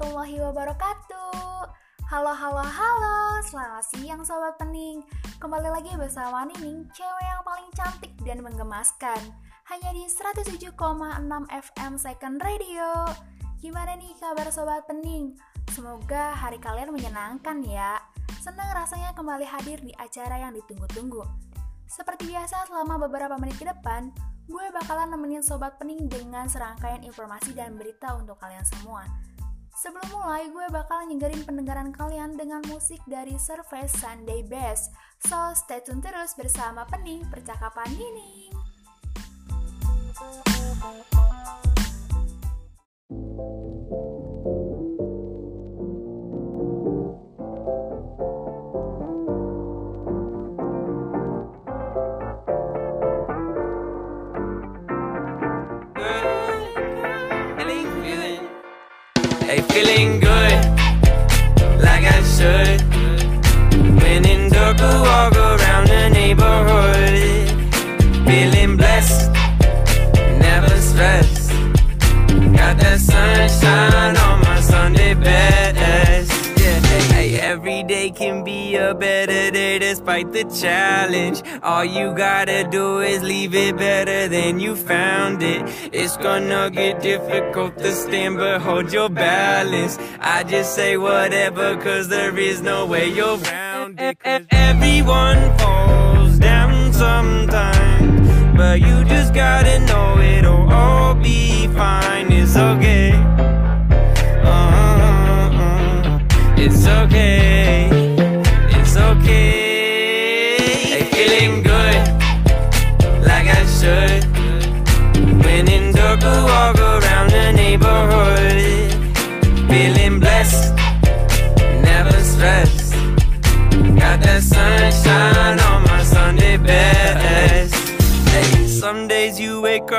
warahmatullahi wabarakatuh. Halo halo halo, selamat siang Sobat Pening. Kembali lagi bersama Nining, cewek yang paling cantik dan menggemaskan. Hanya di 107,6 FM Second Radio. Gimana nih kabar Sobat Pening? Semoga hari kalian menyenangkan ya. Senang rasanya kembali hadir di acara yang ditunggu-tunggu. Seperti biasa selama beberapa menit ke depan gue bakalan nemenin Sobat Pening dengan serangkaian informasi dan berita untuk kalian semua. Sebelum mulai, gue bakal nyenggerin pendengaran kalian dengan musik dari Surface Sunday Best. So, stay tune terus bersama Pening Percakapan Nining. Better day despite the challenge. All you gotta do is leave it better than you found it. It's gonna get difficult to stand, but hold your balance. I just say whatever, cause there is no way you're round it. Everyone falls down sometimes, but you just gotta know it'll all be fine. It's okay. Uh-huh, uh-huh. It's okay. It's okay yeah.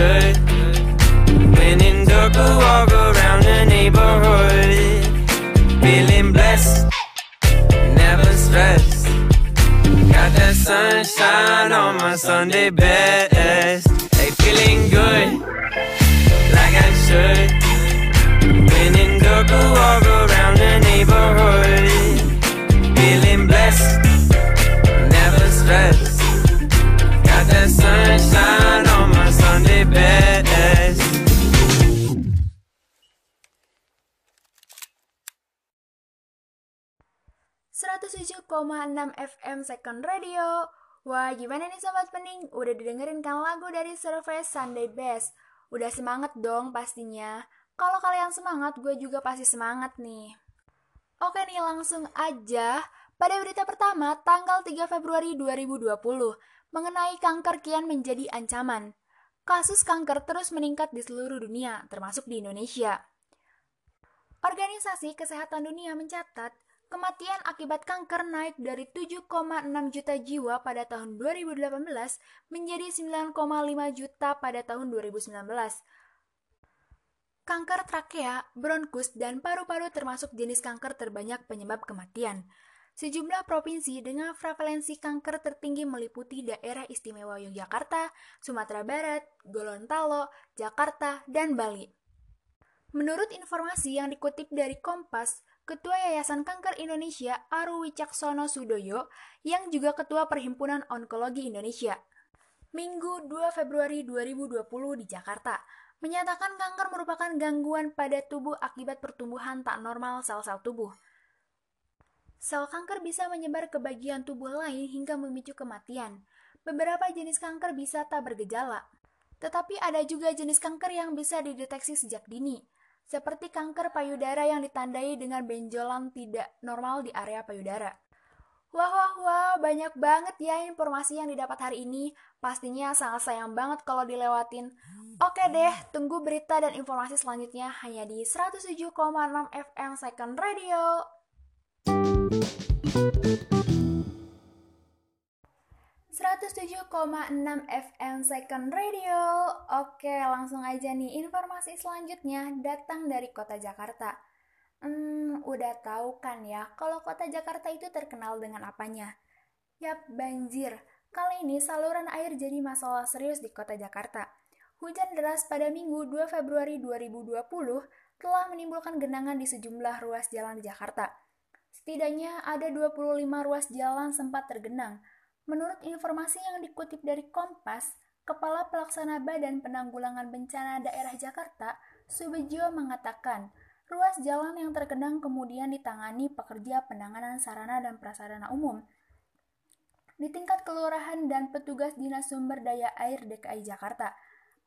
Should. When in dark, walk around the neighborhood. Feeling blessed, never stressed. Got that sunshine on my Sunday best. Hey, feeling good, like I should. When in dark, walk around the neighborhood. Feeling blessed, never stressed. Got that sunshine on Sunday best. 107,6 FM Second Radio. Wah, gimana nih sobat pening? Udah didengerin kan lagu dari Surface Sunday Best? Udah semangat dong pastinya. Kalau kalian semangat, gue juga pasti semangat nih. Oke nih, langsung aja. Pada berita pertama, tanggal 3 Februari 2020, mengenai kanker kian menjadi ancaman. Kasus kanker terus meningkat di seluruh dunia, termasuk di Indonesia. Organisasi Kesehatan Dunia mencatat kematian akibat kanker naik dari 7,6 juta jiwa pada tahun 2018 menjadi 9,5 juta pada tahun 2019. Kanker trakea, bronkus, dan paru-paru termasuk jenis kanker terbanyak penyebab kematian. Sejumlah provinsi dengan prevalensi kanker tertinggi meliputi daerah istimewa Yogyakarta, Sumatera Barat, Gorontalo, Jakarta, dan Bali. Menurut informasi yang dikutip dari Kompas, Ketua Yayasan Kanker Indonesia Aru Wicaksono Sudoyo, yang juga Ketua Perhimpunan Onkologi Indonesia, Minggu 2 Februari 2020 di Jakarta, menyatakan kanker merupakan gangguan pada tubuh akibat pertumbuhan tak normal sel-sel tubuh. Sel kanker bisa menyebar ke bagian tubuh lain hingga memicu kematian. Beberapa jenis kanker bisa tak bergejala, tetapi ada juga jenis kanker yang bisa dideteksi sejak dini, seperti kanker payudara yang ditandai dengan benjolan tidak normal di area payudara. Wah, wah, wah, banyak banget ya informasi yang didapat hari ini. Pastinya sangat sayang banget kalau dilewatin. Oke deh, tunggu berita dan informasi selanjutnya hanya di 107,6 FM Second Radio. 107,6 FM Second Radio. Oke, langsung aja nih informasi selanjutnya datang dari kota Jakarta. Hmm, udah tahu kan ya kalau kota Jakarta itu terkenal dengan apanya? Yap, banjir. Kali ini saluran air jadi masalah serius di kota Jakarta. Hujan deras pada Minggu 2 Februari 2020 telah menimbulkan genangan di sejumlah ruas jalan di Jakarta. Setidaknya ada 25 ruas jalan sempat tergenang, Menurut informasi yang dikutip dari Kompas, Kepala Pelaksana Badan Penanggulangan Bencana Daerah Jakarta, Subedjo mengatakan, ruas jalan yang tergenang kemudian ditangani pekerja penanganan sarana dan prasarana umum. Di tingkat kelurahan dan petugas Dinas Sumber Daya Air DKI Jakarta,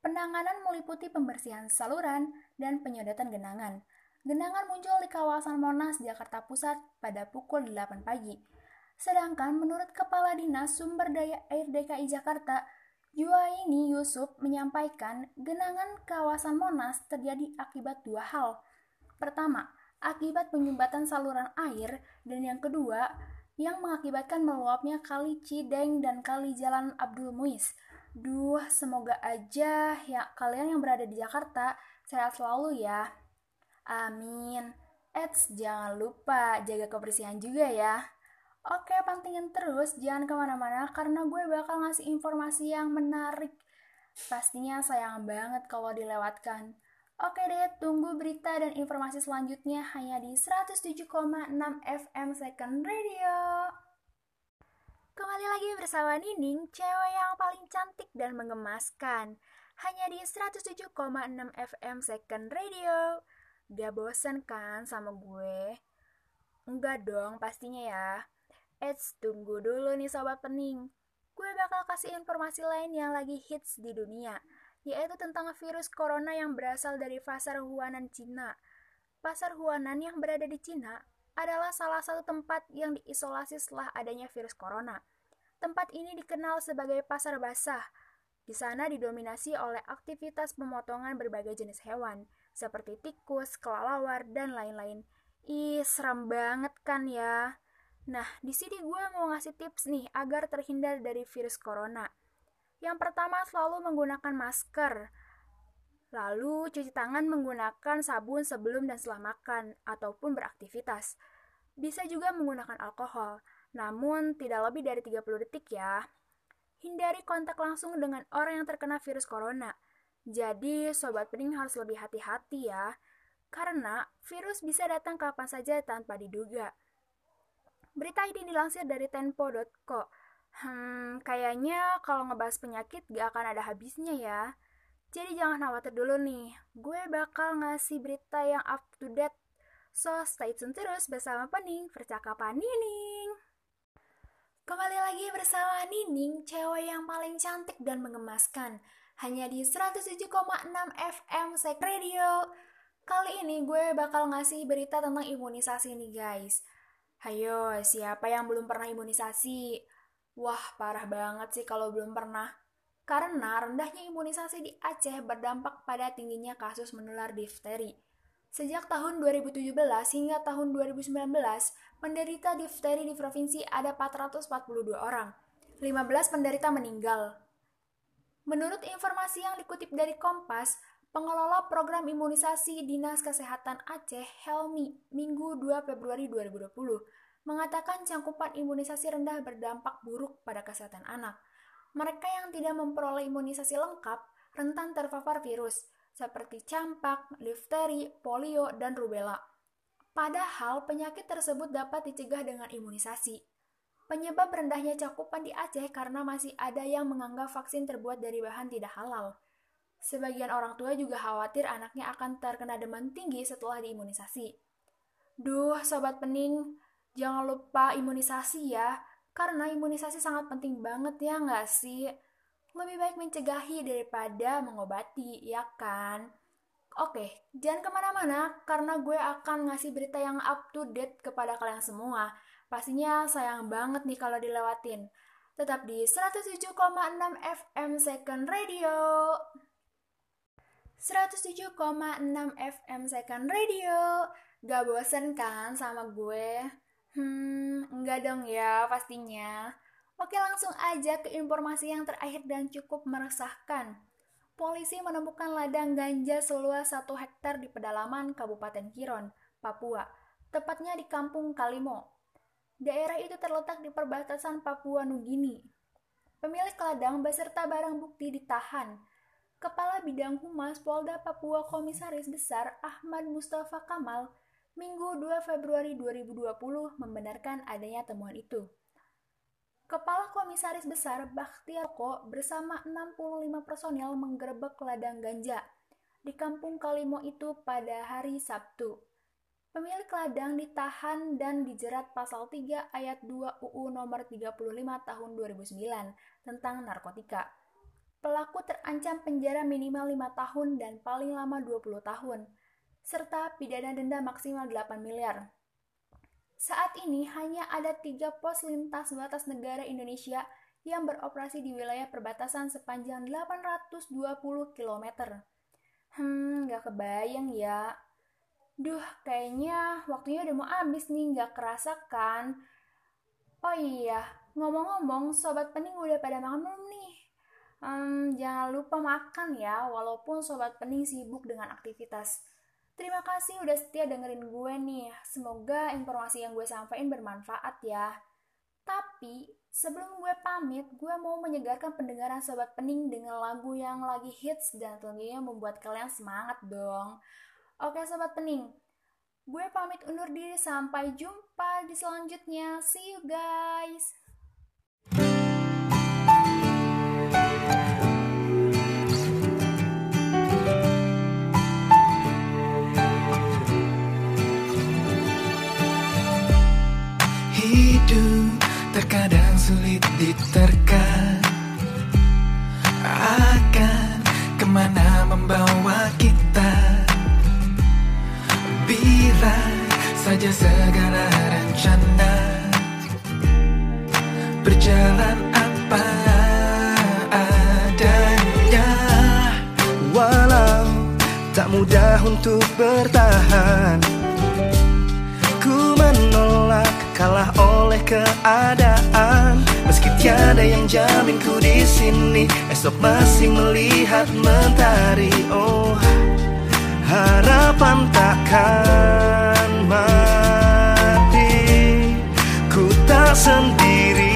penanganan meliputi pembersihan saluran dan penyedotan genangan. Genangan muncul di kawasan Monas, Jakarta Pusat pada pukul 8 pagi. Sedangkan menurut Kepala Dinas Sumber Daya Air DKI Jakarta, Juwaini Yusuf menyampaikan genangan kawasan Monas terjadi akibat dua hal. Pertama, akibat penyumbatan saluran air, dan yang kedua, yang mengakibatkan meluapnya kali Cideng dan kali Jalan Abdul Muiz. Duh, semoga aja ya kalian yang berada di Jakarta sehat selalu ya. Amin. Eits, jangan lupa jaga kebersihan juga ya. Oke, pantengin terus, jangan ke mana-mana karena gue bakal ngasih informasi yang menarik. Pastinya sayang banget kalau dilewatkan. Oke deh, tunggu berita dan informasi selanjutnya hanya di 107,6 FM Second Radio. Kembali lagi bersama Nining, cewek yang paling cantik dan mengemaskan. Hanya di 107,6 FM Second Radio. Gak bosen kan sama gue? Enggak dong, pastinya ya. Eits, tunggu dulu nih sobat pening. Gue bakal kasih informasi lain yang lagi hits di dunia, yaitu tentang virus corona yang berasal dari pasar Huanan Cina. Pasar Huanan yang berada di Cina adalah salah satu tempat yang diisolasi setelah adanya virus corona. Tempat ini dikenal sebagai pasar basah. Di sana didominasi oleh aktivitas pemotongan berbagai jenis hewan, seperti tikus, kelelawar, dan lain-lain. Ih, serem banget kan ya? Nah, di sini gue mau ngasih tips nih agar terhindar dari virus corona. Yang pertama, selalu menggunakan masker. Lalu, cuci tangan menggunakan sabun sebelum dan setelah makan ataupun beraktivitas. Bisa juga menggunakan alkohol, namun tidak lebih dari 30 detik ya. Hindari kontak langsung dengan orang yang terkena virus corona. Jadi, sobat pening harus lebih hati-hati ya, karena virus bisa datang kapan saja tanpa diduga. Berita ini dilansir dari tempo.co. Hmm, kayaknya kalau ngebahas penyakit gak akan ada habisnya ya. Jadi jangan khawatir dulu nih, gue bakal ngasih berita yang up to date. So, stay tune terus bersama Pening, percakapan Nining. Kembali lagi bersama Nining, cewek yang paling cantik dan mengemaskan. Hanya di 107,6 FM Sek Radio. Kali ini gue bakal ngasih berita tentang imunisasi nih guys. Hayo, siapa yang belum pernah imunisasi? Wah, parah banget sih kalau belum pernah. Karena rendahnya imunisasi di Aceh berdampak pada tingginya kasus menular difteri. Sejak tahun 2017 hingga tahun 2019, penderita difteri di provinsi ada 442 orang. 15 penderita meninggal. Menurut informasi yang dikutip dari Kompas, Pengelola program imunisasi Dinas Kesehatan Aceh, Helmi, Minggu 2 Februari 2020, mengatakan cangkupan imunisasi rendah berdampak buruk pada kesehatan anak. Mereka yang tidak memperoleh imunisasi lengkap rentan terpapar virus, seperti campak, difteri, polio, dan rubella. Padahal penyakit tersebut dapat dicegah dengan imunisasi. Penyebab rendahnya cakupan di Aceh karena masih ada yang menganggap vaksin terbuat dari bahan tidak halal. Sebagian orang tua juga khawatir anaknya akan terkena demam tinggi setelah diimunisasi. Duh, sobat pening, jangan lupa imunisasi ya, karena imunisasi sangat penting banget ya nggak sih? Lebih baik mencegahi daripada mengobati, ya kan? Oke, jangan ke mana-mana karena gue akan ngasih berita yang up to date kepada kalian semua. Pastinya sayang banget nih kalau dilewatin. Tetap di 107,6 FM Second Radio. 107,6 FM Second Radio. Gak bosen kan sama gue? Hmm, enggak dong ya pastinya. Oke langsung aja ke informasi yang terakhir dan cukup meresahkan polisi menemukan ladang ganja seluas 1 hektar di pedalaman Kabupaten Kiron, Papua, tepatnya di Kampung Kalimo. Daerah itu terletak di perbatasan Papua Nugini. Pemilik ladang beserta barang bukti ditahan. Kepala Bidang Humas Polda Papua Komisaris Besar Ahmad Mustafa Kamal Minggu 2 Februari 2020 membenarkan adanya temuan itu. Kepala Komisaris Besar Bakhtiarko bersama 65 personel menggerebek ladang ganja di kampung Kalimo itu pada hari Sabtu. Pemilik ladang ditahan dan dijerat pasal 3 ayat 2 UU nomor 35 tahun 2009 tentang narkotika. Pelaku terancam penjara minimal 5 tahun dan paling lama 20 tahun, serta pidana denda maksimal 8 miliar. Saat ini hanya ada tiga pos lintas batas negara Indonesia yang beroperasi di wilayah perbatasan sepanjang 820 km. Hmm, gak kebayang ya. Duh, kayaknya waktunya udah mau habis nih, gak kerasa kan? Oh iya, ngomong-ngomong, Sobat Pening udah pada makan belum nih? Hmm, jangan lupa makan ya, walaupun Sobat Pening sibuk dengan aktivitas. Terima kasih udah setia dengerin gue nih. Semoga informasi yang gue sampaikan bermanfaat ya. Tapi sebelum gue pamit, gue mau menyegarkan pendengaran sobat pening dengan lagu yang lagi hits dan tentunya membuat kalian semangat dong. Oke sobat pening, gue pamit undur diri sampai jumpa di selanjutnya. See you guys. Terkadang sulit diterka Akan ke mana membawa kita? Bila saja segala rencana Berjalan apa adanya. Walau tak mudah untuk bertahan oleh keadaan. Meski tiada yang jamin ku di sini Esok masih melihat mentari. Oh harapan takkan mati. Ku tak sendiri